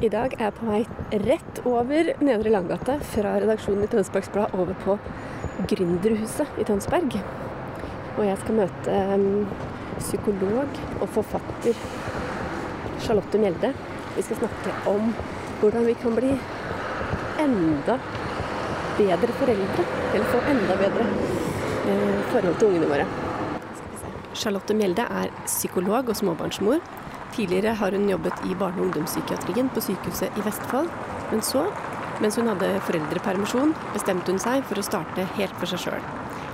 I dag er jeg på vei rett over Nedre Langgate fra redaksjonen i Tønsbergs Blad over på Gründerhuset i Tønsberg. Og jeg skal møte psykolog og forfatter Charlotte Mjelde. Vi skal snakke om hvordan vi kan bli enda bedre foreldre. Eller få enda bedre eh, forhold til ungene våre. Charlotte Mjelde er psykolog og småbarnsmor. Tidligere har hun jobbet i barne- og ungdomspsykiatrien på sykehuset i Vestfold. Men så, mens hun hadde foreldrepermisjon, bestemte hun seg for å starte helt for seg sjøl.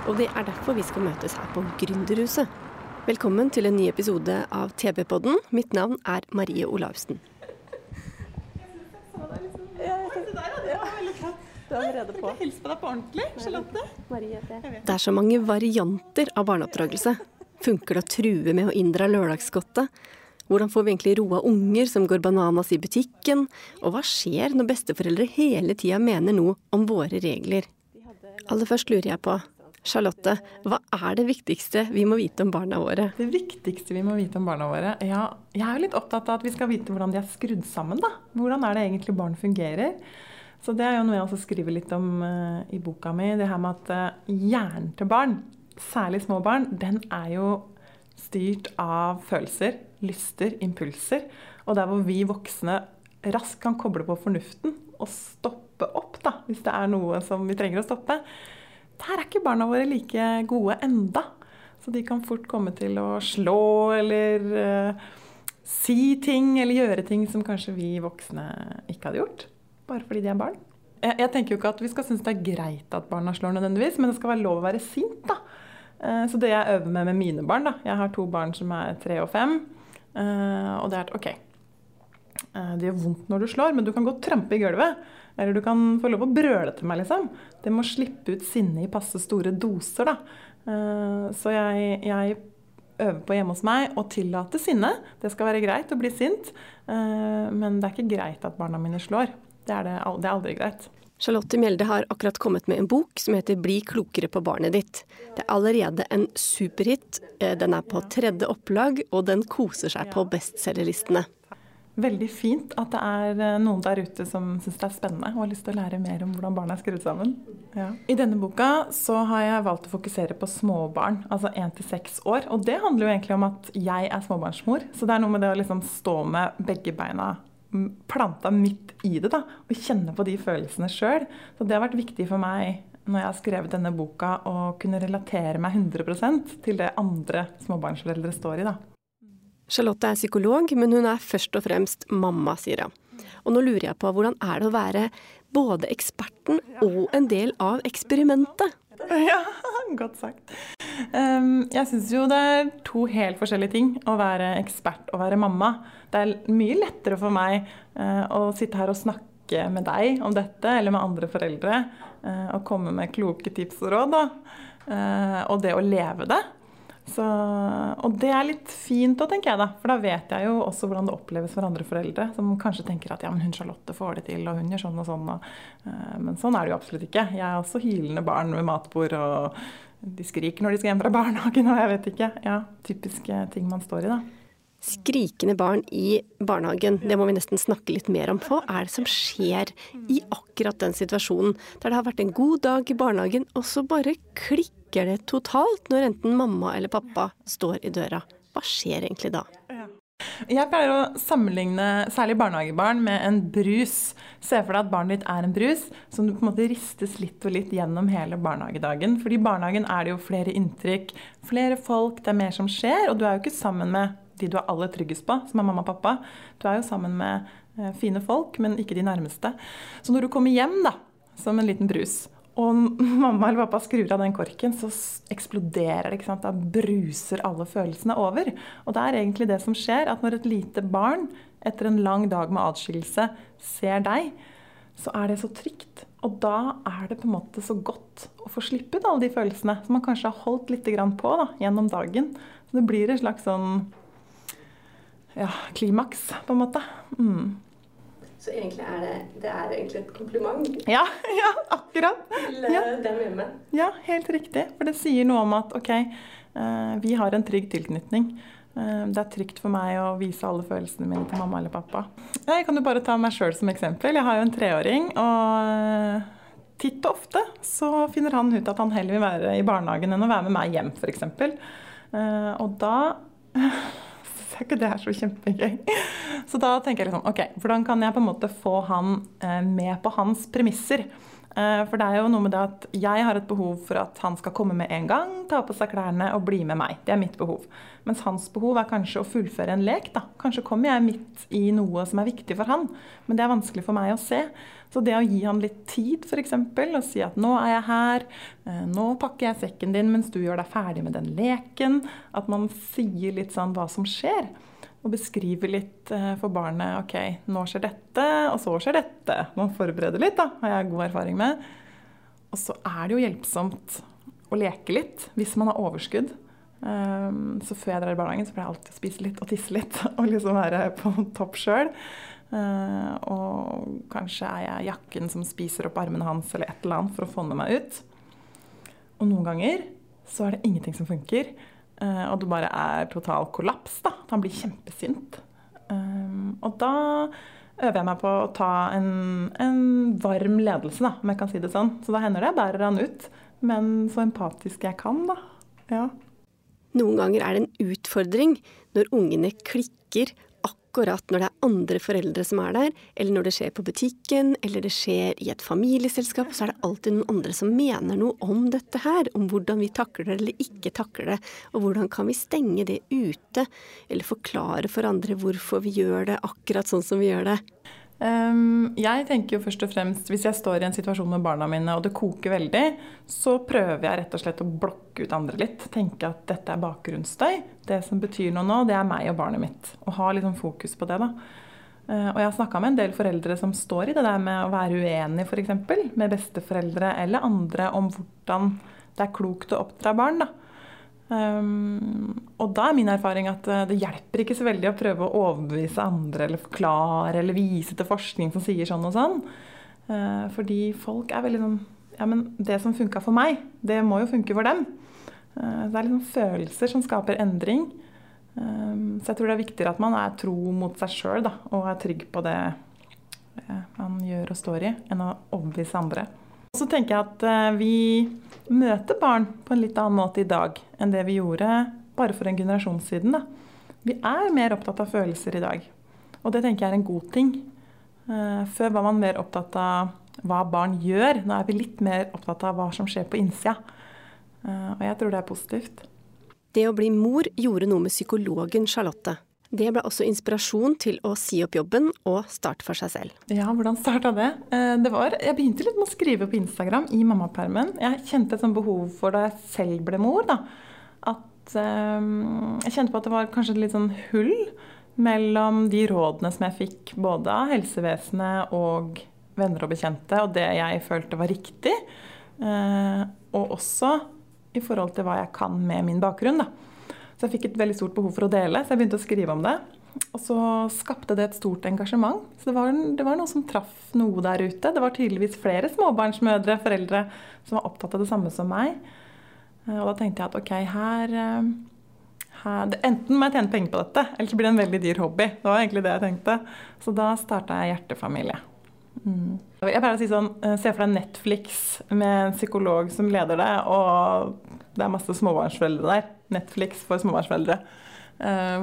Og det er derfor vi skal møtes her på Gründerhuset. Velkommen til en ny episode av TV-podden. Mitt navn er Marie Olavsen. Du er allerede på. Hils på deg på ordentlig, Charlotte. Marie heter jeg. Det er så mange varianter av barneoppdragelse. Funker det å true med å inndra lørdagsgodtet? Hvordan får vi egentlig roa unger som går bananas i butikken? Og hva skjer når besteforeldre hele tida mener noe om våre regler? Aller først lurer jeg på, Charlotte, hva er det viktigste vi må vite om barna våre? Det viktigste vi må vite om barna våre ja, Jeg er jo litt opptatt av at vi skal vite hvordan de er skrudd sammen. da. Hvordan er det egentlig barn fungerer? Så Det er jo noe jeg også skriver litt om uh, i boka mi. Det her med at uh, hjernen til barn, særlig små barn, den er jo styrt av følelser, lyster, impulser. Og der hvor vi voksne raskt kan koble på fornuften og stoppe opp da, hvis det er noe som vi trenger å stoppe. Der er ikke barna våre like gode enda. Så de kan fort komme til å slå eller uh, si ting eller gjøre ting som kanskje vi voksne ikke hadde gjort. Bare fordi de er barn. Jeg, jeg tenker jo ikke at vi skal synes det er greit at barna slår nødvendigvis, men det skal være lov å være sint. da. Uh, så det jeg øver med med mine barn da, Jeg har to barn som er tre og fem. Uh, og det er at OK, det gjør vondt når du slår, men du kan godt trampe i gulvet. Eller du kan få lov å brøle til meg, liksom. Det må slippe ut sinne i passe store doser, da. Så jeg, jeg øver på hjemme hos meg å tillate sinne. Det skal være greit å bli sint, men det er ikke greit at barna mine slår. Det er, det, det er aldri greit. Charlotte Mjelde har akkurat kommet med en bok som heter 'Bli klokere på barnet ditt'. Det er allerede en superhit. Den er på tredje opplag, og den koser seg på bestselgerlistene. Veldig fint at det er noen der ute som syns det er spennende og har lyst til å lære mer om hvordan barn er skrudd sammen. Ja. I denne boka så har jeg valgt å fokusere på småbarn, altså 1-6 år. Og det handler jo egentlig om at jeg er småbarnsmor, så det er noe med det å liksom stå med begge beina planta midt i det da, og kjenne på de følelsene sjøl. Så det har vært viktig for meg når jeg har skrevet denne boka, å kunne relatere meg 100 til det andre småbarnsforeldre står i. da. Charlotte er psykolog, men hun er først og fremst mamma, sier hun. Og nå lurer jeg på hvordan er det å være både eksperten og en del av eksperimentet? Ja, godt sagt. Um, jeg syns jo det er to helt forskjellige ting å være ekspert og være mamma. Det er mye lettere for meg uh, å sitte her og snakke med deg om dette, eller med andre foreldre, uh, og komme med kloke tips og råd. Uh, og det å leve det. Så, og det er litt fint òg, tenker jeg. da, For da vet jeg jo også hvordan det oppleves for andre foreldre. Som kanskje tenker at ja, men hun Charlotte får det til, og hun gjør sånn og sånn. Og, uh, men sånn er det jo absolutt ikke. Jeg er også hylende barn ved matbord, og de skriker når de skal hjem fra barnehagen, og jeg vet ikke. Ja, typiske ting man står i, da. Skrikende barn i barnehagen, det må vi nesten snakke litt mer om. Hva er det som skjer i akkurat den situasjonen, der det har vært en god dag i barnehagen, og så bare klikker det totalt når enten mamma eller pappa står i døra? Hva skjer egentlig da? Jeg pleier å sammenligne særlig barnehagebarn med en brus. Se for deg at barnet ditt er en brus som du på en måte ristes litt og litt gjennom hele barnehagedagen. Fordi i barnehagen er det jo flere inntrykk, flere folk, det er mer som skjer. Og du er jo ikke sammen med de du er aller tryggest på, som er mamma og pappa. Du er jo sammen med eh, fine folk, men ikke de nærmeste. Så når du kommer hjem da, som en liten brus, og mamma eller pappa skrur av den korken, så eksploderer det. ikke sant? Da bruser alle følelsene over. Og det er egentlig det som skjer, at når et lite barn etter en lang dag med adskillelse ser deg, så er det så trygt. Og da er det på en måte så godt å få slippe ut alle de følelsene som man kanskje har holdt litt på da, gjennom dagen. Så det blir et slags sånn ja, klimaks, på en måte. Mm. Så egentlig er det, det er egentlig et kompliment Ja, ja akkurat. til Ja. eh, dem hjemme. Ja, helt riktig. For det sier noe om at ok, eh, vi har en trygg tilknytning. Eh, det er trygt for meg å vise alle følelsene mine til mamma eller pappa. Jeg kan jo bare ta meg sjøl som eksempel. Jeg har jo en treåring, og titt og ofte så finner han ut at han heller vil være i barnehagen enn å være med meg hjem, f.eks. Og da syns jeg ikke det er så kjempegøy. Så da tenker jeg liksom, ok, hvordan kan jeg på en måte få han eh, med på hans premisser? Eh, For det er jo noe med det at jeg har et behov for at han skal komme med en gang, ta på seg klærne og bli med meg. Det er mitt behov. Mens hans behov er kanskje å fullføre en lek. da. Kanskje kommer jeg midt i noe som er viktig for han, men det er vanskelig for meg å se. Så det å gi han litt tid, f.eks., og si at nå er jeg her, eh, nå pakker jeg sekken din mens du gjør deg ferdig med den leken. At man sier litt sånn hva som skjer. Og beskriver litt eh, for barnet ok, nå skjer dette, og så skjer dette. Man forbereder litt, da, har jeg god erfaring med. Og så er det jo hjelpsomt å leke litt hvis man har overskudd. Um, så før jeg drar i barnehagen, så pleier jeg alltid å spise litt og tisse litt. Og liksom være på topp sjøl. Uh, og kanskje er jeg jakken som spiser opp armene hans eller et eller annet for å få med meg ut. Og noen ganger så er det ingenting som funker. Uh, og det bare er total kollaps. da. Han blir kjempesint. Um, og da øver jeg meg på å ta en, en varm ledelse, da, om jeg kan si det sånn. Så da hender det jeg bærer han ut. Men så empatisk jeg kan, da. Ja. Noen ganger er det en utfordring når ungene klikker akkurat når det er andre foreldre som er der, eller når det skjer på butikken, eller det skjer i et familieselskap, så er det alltid noen andre som mener noe om dette her, om hvordan vi takler det eller ikke takler det, og hvordan kan vi stenge det ute, eller forklare for andre hvorfor vi gjør det akkurat sånn som vi gjør det. Um, jeg tenker jo først og fremst, Hvis jeg står i en situasjon med barna mine og det koker veldig, så prøver jeg rett og slett å blokke ut andre litt. Tenke at dette er bakgrunnsstøy. Det som betyr noe nå, det er meg og barnet mitt. Og ha liksom fokus på det. da. Uh, og jeg har snakka med en del foreldre som står i det der med å være uenig f.eks. med besteforeldre eller andre om hvordan det er klokt å oppdra barn. da. Um, og da er min erfaring at uh, det hjelper ikke så veldig å prøve å overbevise andre eller forklare eller vise til forskning som sier sånn og sånn. Uh, fordi folk er veldig sånn Ja, men det som funka for meg, det må jo funke for dem. Uh, det er liksom følelser som skaper endring. Um, så jeg tror det er viktigere at man er tro mot seg sjøl og er trygg på det man gjør og står i, enn å overbevise andre. Så tenker jeg at eh, vi møter barn på en litt annen måte i dag enn det vi gjorde bare for en generasjon siden. Da. Vi er mer opptatt av følelser i dag, og det tenker jeg er en god ting. Eh, før var man mer opptatt av hva barn gjør. Nå er vi litt mer opptatt av hva som skjer på innsida. Eh, og jeg tror det er positivt. Det å bli mor gjorde noe med psykologen Charlotte. Det ble også inspirasjon til å si opp jobben og starte for seg selv. Ja, hvordan starta det? Eh, det var, jeg begynte litt med å skrive på Instagram i mammapermen. Jeg kjente et sånt behov for da jeg selv ble mor. Da. At um, Jeg kjente på at det var kanskje et litt sånn hull mellom de rådene som jeg fikk både av helsevesenet og venner og bekjente, og det jeg følte var riktig. Uh, og også i forhold til hva jeg kan med min bakgrunn. da. Så jeg fikk et veldig stort behov for å dele, så jeg begynte å skrive om det. Og så skapte det et stort engasjement. Så det var, det var, noe som traff noe der ute. Det var tydeligvis flere småbarnsmødre, foreldre, som var opptatt av det samme som meg. Og da tenkte jeg at ok, her, her Enten må jeg tjene penger på dette, eller så blir det en veldig dyr hobby. Det var egentlig det jeg tenkte. Så da starta jeg Hjertefamilie. Mm. Jeg pleier å si sånn, Se for deg Netflix med en psykolog som leder det, og det er masse småbarnsforeldre der. Netflix for småbarnsforeldre.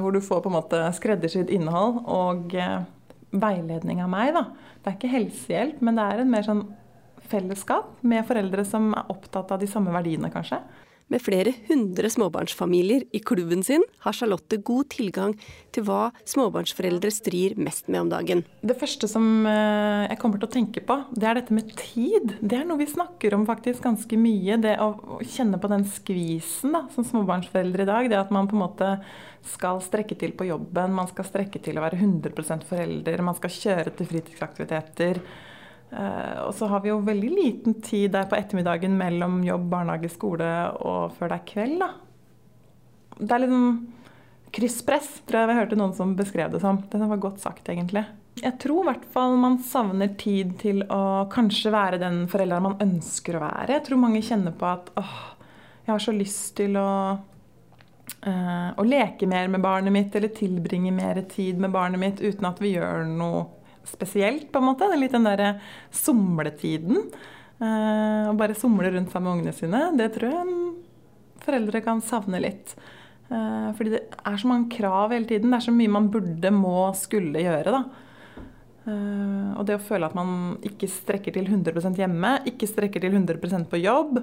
Hvor du får på en måte skreddersydd innhold og veiledning av meg. Da. Det er ikke helsehjelp, men det er en mer sånn fellesskap med foreldre som er opptatt av de samme verdiene, kanskje. Med flere hundre småbarnsfamilier i klubben sin har Charlotte god tilgang til hva småbarnsforeldre strir mest med om dagen. Det første som eh, jeg kommer til å tenke på, det er dette med tid. Det er noe vi snakker om faktisk ganske mye. Det å kjenne på den skvisen da, som småbarnsforeldre i dag. Det at man på en måte skal strekke til på jobben, man skal strekke til å være 100% forelder, man skal kjøre til fritidsaktiviteter. Uh, og så har vi jo veldig liten tid der på ettermiddagen mellom jobb, barnehage, skole og før det er kveld. da. Det er liksom krysspress, tror jeg vi hørte noen som beskrev det som. Det var godt sagt, egentlig. Jeg tror i hvert fall man savner tid til å kanskje være den forelderen man ønsker å være. Jeg tror mange kjenner på at åh, jeg har så lyst til å, uh, å leke mer med barnet mitt, eller tilbringe mer tid med barnet mitt uten at vi gjør noe spesielt, på en måte. Det er litt den derre somletiden. Uh, å bare somle rundt sammen med ungene sine. Det tror jeg foreldre kan savne litt. Uh, fordi det er så mange krav hele tiden. Det er så mye man burde, må, skulle gjøre. da. Uh, og det å føle at man ikke strekker til 100% hjemme, ikke strekker til 100% på jobb.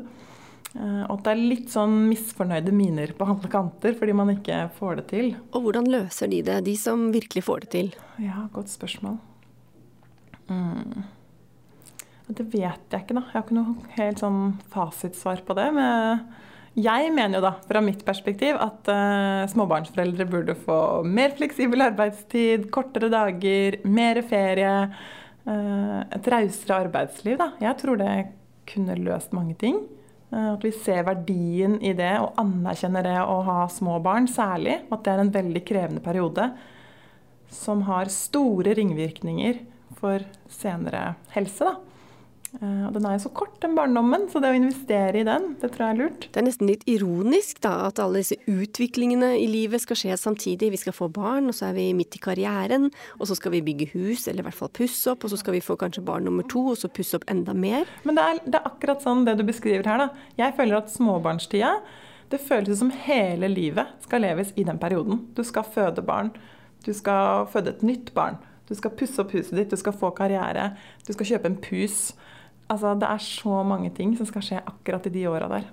Og at det er litt sånn misfornøyde miner på alle kanter fordi man ikke får det til. Og hvordan løser de det, de som virkelig får det til? Ja, godt spørsmål. Mm. Det vet jeg ikke, da. Jeg har ikke noe helt sånn fasitsvar på det. Men jeg mener jo da, fra mitt perspektiv, at uh, småbarnsforeldre burde få mer fleksibel arbeidstid, kortere dager, mer ferie. Uh, et rausere arbeidsliv, da. Jeg tror det kunne løst mange ting. Uh, at vi ser verdien i det og anerkjenner det å ha små barn særlig. At det er en veldig krevende periode som har store ringvirkninger for senere helse. da. Uh, og den er jo så kort, den barndommen, så det å investere i den, det tror jeg er lurt. Det er nesten litt ironisk da, at alle disse utviklingene i livet skal skje samtidig. Vi skal få barn, og så er vi midt i karrieren, og så skal vi bygge hus, eller i hvert fall pusse opp, og så skal vi få kanskje barn nummer to, og så pusse opp enda mer. Men det er, det er akkurat sånn det du beskriver her, da. Jeg føler at småbarnstida, det føles som hele livet skal leves i den perioden. Du skal føde barn. Du skal føde et nytt barn. Du skal pusse opp huset ditt, du skal få karriere, du skal kjøpe en pus. Altså, det er så mange ting som skal skje akkurat i de åra der.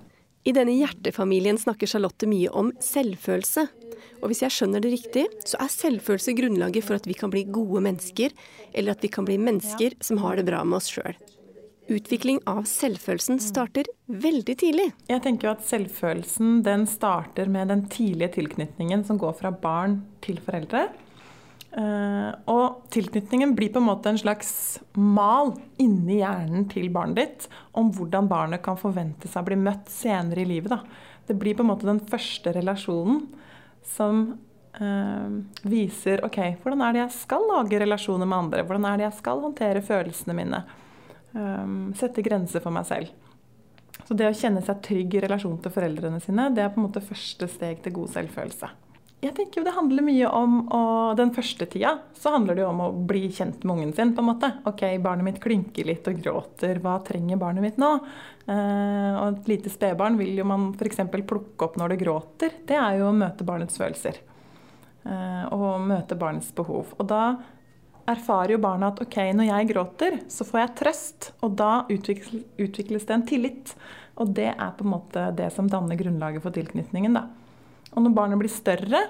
I denne hjertefamilien snakker Charlotte mye om selvfølelse. Og hvis jeg skjønner det riktig, så er selvfølelse grunnlaget for at vi kan bli gode mennesker, eller at vi kan bli mennesker som har det bra med oss sjøl. Utvikling av selvfølelsen starter veldig tidlig. Jeg tenker jo at Selvfølelsen den starter med den tidlige tilknytningen som går fra barn til foreldre. Uh, og tilknytningen blir på en måte en slags mal inni hjernen til barnet ditt om hvordan barnet kan forvente seg å bli møtt senere i livet. Da. Det blir på en måte den første relasjonen som uh, viser ok, hvordan er det jeg skal lage relasjoner med andre? Hvordan er det jeg skal håndtere følelsene mine? Um, sette grenser for meg selv. Så det å kjenne seg trygg i relasjon til foreldrene sine, det er på en måte første steg til god selvfølelse. Jeg tenker jo det handler mye om å, Den første tida så handler det jo om å bli kjent med ungen sin. på en måte. Ok, barnet mitt klynker litt og gråter. Hva trenger barnet mitt nå? Eh, og et lite spedbarn vil jo man f.eks. plukke opp når det gråter. Det er jo å møte barnets følelser. Eh, og møte barnets behov. Og da erfarer jo barna at ok, når jeg gråter, så får jeg trøst. Og da utvikles, utvikles det en tillit. Og det er på en måte det som danner grunnlaget for tilknytningen. da. Og når barnet blir større,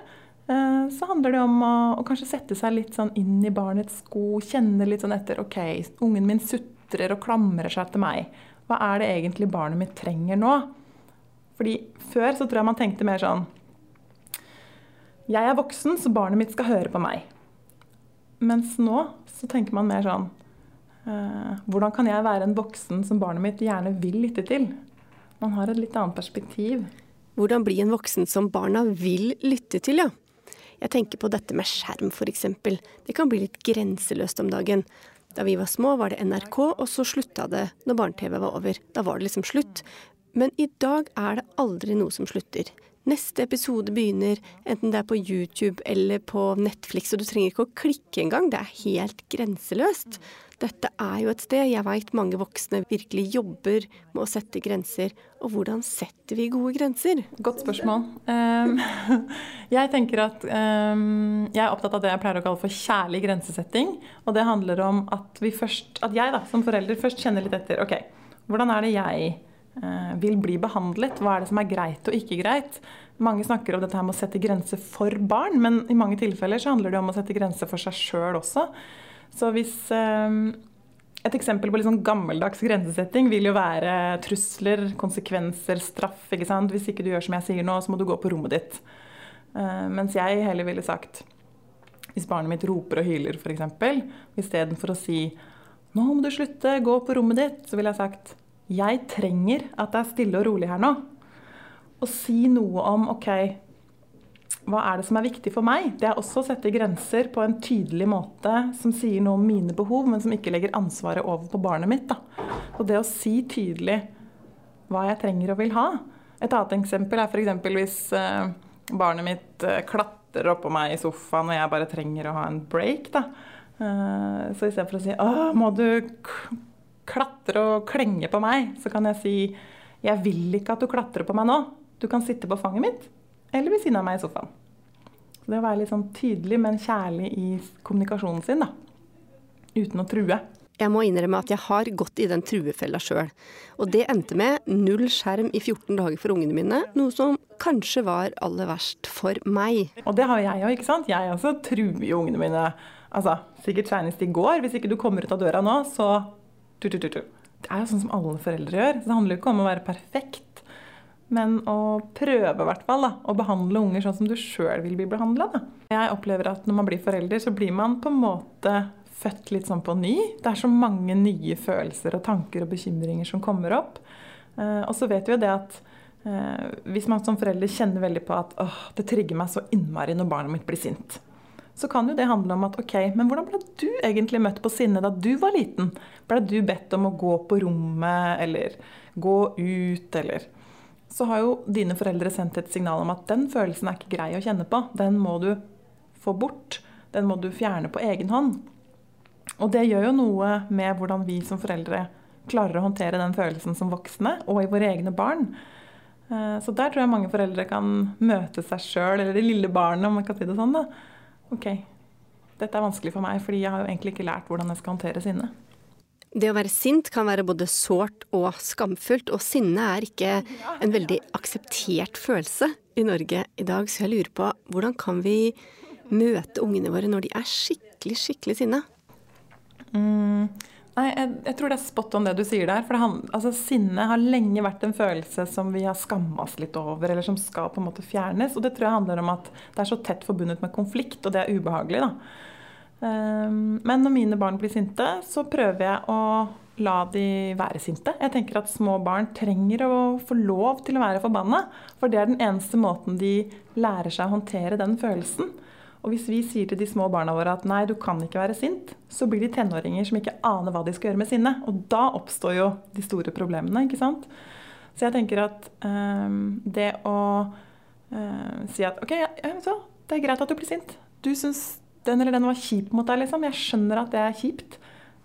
eh, så handler det om å, å, kanskje sette seg litt sånn inn i barnets sko. Kjenne litt sånn etter OK, ungen min sutrer og klamrer seg til meg. Hva er det egentlig barnet mitt trenger nå? Fordi før så tror jeg man tenkte mer sånn Jeg er voksen, så barnet mitt skal høre på meg. Mens nå så tenker man mer sånn uh, Hvordan kan jeg være en voksen som barnet mitt gjerne vil lytte til? Man har et litt annet perspektiv. Hvordan bli en voksen som barna vil lytte til, ja. Jeg tenker på dette med skjerm, f.eks. Det kan bli litt grenseløst om dagen. Da vi var små, var det NRK, og så slutta det når barne-TV var over. Da var det liksom slutt. Men i dag er det aldri noe som slutter. Neste episode begynner, enten det er på YouTube eller på Netflix, og du trenger ikke å klikke engang. Det er helt grenseløst. Dette er jo et sted jeg veit mange voksne virkelig jobber med å sette grenser. Og hvordan setter vi gode grenser? Godt spørsmål. Um, jeg tenker at um, jeg er opptatt av det jeg pleier å kalle for kjærlig grensesetting. Og det handler om at først, at jeg da, som forelder først kjenner litt etter. Ok, hvordan er det jeg vil bli behandlet. Hva er det som er greit og ikke greit? Mange snakker om dette her med å sette grenser for barn, men i mange tilfeller så handler det om å sette grenser for seg sjøl også. Så hvis eh, et eksempel på litt sånn gammeldags grensesetting vil jo være trusler, konsekvenser, straff. ikke sant? Hvis ikke du gjør som jeg sier nå, så må du gå på rommet ditt. Uh, mens jeg heller ville sagt hvis barnet mitt roper og hyler f.eks., istedenfor å si 'nå må du slutte, gå på rommet ditt', så ville jeg sagt 'jeg trenger at det er stille og rolig her nå'. Og si noe om 'ok, hva er det som er viktig for meg?' Det er også å sette grenser på en tydelig måte som sier noe om mine behov, men som ikke legger ansvaret over på barnet mitt. Da. Og det å si tydelig hva jeg trenger og vil ha. Et annet eksempel er f.eks. hvis eh, barnet mitt eh, klatrer oppå meg i sofaen og jeg bare trenger å ha en break, da. Uh, så istedenfor å si 'Å, må du klatre og klenge på meg', så kan jeg si 'Jeg vil ikke at du klatrer på meg nå. Du kan sitte på fanget mitt eller ved siden av meg i sofaen'. Så det å være litt sånn tydelig, men kjærlig i kommunikasjonen sin, da. Uten å true. Jeg må innrømme at jeg har gått i den truefella sjøl. Og det endte med null skjerm i 14 dager for ungene mine, noe som kanskje var aller verst for meg. Og det har jeg òg, ikke sant. Jeg også truer ungene mine. Altså, sikkert senest i går. Hvis ikke du kommer ut av døra nå, så Det er jo sånn som alle foreldre gjør. Så det handler jo ikke om å være perfekt, men å prøve i hvert fall å behandle unger sånn som du sjøl vil bli behandla. Jeg opplever at når man blir forelder, så blir man på en måte født litt sånn på ny. Det er så mange nye følelser og tanker og bekymringer som kommer opp. Eh, og så vet vi jo det at eh, hvis man som forelder kjenner veldig på at det trigger meg så innmari når barnet mitt blir sint, så kan jo det handle om at ok, men hvordan ble du egentlig møtt på sinne da du var liten? Ble du bedt om å gå på rommet, eller gå ut, eller Så har jo dine foreldre sendt et signal om at den følelsen er ikke grei å kjenne på. Den må du få bort. Den må du fjerne på egen hånd. Og det gjør jo noe med hvordan vi som foreldre klarer å håndtere den følelsen som voksne, og i våre egne barn. Eh, så der tror jeg mange foreldre kan møte seg sjøl, eller det lille barnet, om man kan si det sånn. da. Ok, dette er vanskelig for meg, fordi jeg har jo egentlig ikke lært hvordan jeg skal håndtere sinne. Det å være sint kan være både sårt og skamfullt, og sinne er ikke en veldig akseptert følelse i Norge i dag, så jeg lurer på hvordan kan vi møte ungene våre når de er skikkelig, skikkelig sinna? Mm, nei, jeg, jeg, tror det er spot on det du sier der. For han, altså, sinne har lenge vært en følelse som vi har skamma oss litt over, eller som skal på en måte fjernes. Og det tror jeg handler om at det er så tett forbundet med konflikt, og det er ubehagelig. da. Um, men når mine barn blir sinte, så prøver jeg å la de være sinte. Jeg tenker at små barn trenger å få lov til å være forbanna. For det er den eneste måten de lærer seg å håndtere den følelsen. Og hvis vi sier til de små barna våre at nei, du kan ikke være sint, så blir de tenåringer som ikke aner hva de skal gjøre med sinnet. Og da oppstår jo de store problemene, ikke sant. Så jeg tenker at um, det å uh, si at OK, ja, så, det er greit at du blir sint. Du syns den eller den var kjip mot deg, liksom. Jeg skjønner at det er kjipt.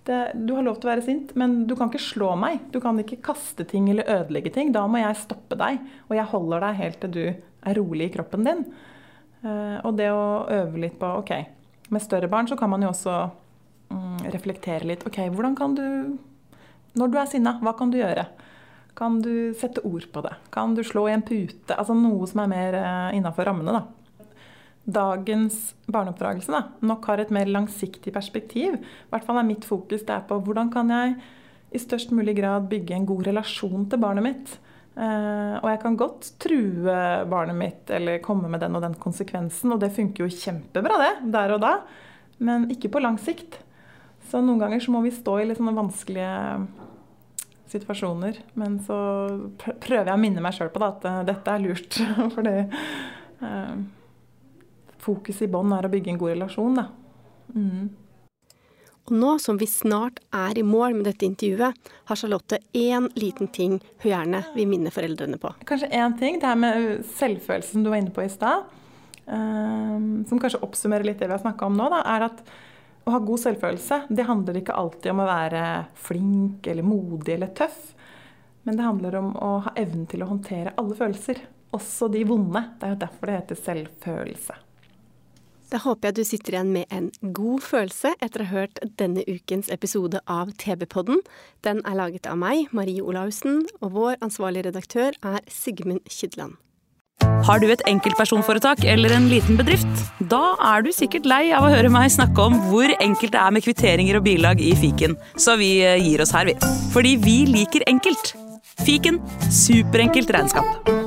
Det, du har lov til å være sint, men du kan ikke slå meg. Du kan ikke kaste ting eller ødelegge ting. Da må jeg stoppe deg, og jeg holder deg helt til du er rolig i kroppen din. Eh, og det å øve litt på OK, med større barn så kan man jo også mm, reflektere litt. OK, hvordan kan du Når du er sinna, hva kan du gjøre? Kan du sette ord på det? Kan du slå i en pute? Altså noe som er mer uh, innafor rammene, da. Dagens barneoppdragelse da, nok har et mer langsiktig perspektiv. I hvert fall er mitt fokus det er på hvordan kan jeg i størst mulig grad bygge en god relasjon til barnet mitt. Uh, og jeg kan godt true barnet mitt eller komme med den og den konsekvensen, og det funker jo kjempebra, det, der og da, men ikke på lang sikt. Så noen ganger så må vi stå i litt sånne vanskelige situasjoner. Men så prøver jeg å minne meg sjøl på det, at uh, dette er lurt. Fordi uh, fokus i bånn er å bygge en god relasjon, da. Mm. Og nå som vi snart er i mål med dette intervjuet, har Charlotte én liten ting hun gjerne vil minne foreldrene på. Kanskje én ting, det her med selvfølelsen du var inne på i stad. Um, som kanskje oppsummerer litt det vi har snakka om nå, da, er at å ha god selvfølelse det handler ikke alltid om å være flink eller modig eller tøff. Men det handler om å ha evnen til å håndtere alle følelser. Også de vonde. Det er jo derfor det heter selvfølelse. Da håper jeg du sitter igjen med en god følelse etter å ha hørt denne ukens episode av TV-podden. Den er laget av meg, Marie Olaussen, og vår ansvarlige redaktør er Sigmund Kydland. Har du et enkeltpersonforetak eller en liten bedrift? Da er du sikkert lei av å høre meg snakke om hvor enkelt det er med kvitteringer og bilag i fiken, så vi eh, gir oss her, vi. Fordi vi liker enkelt. Fiken superenkelt regnskap.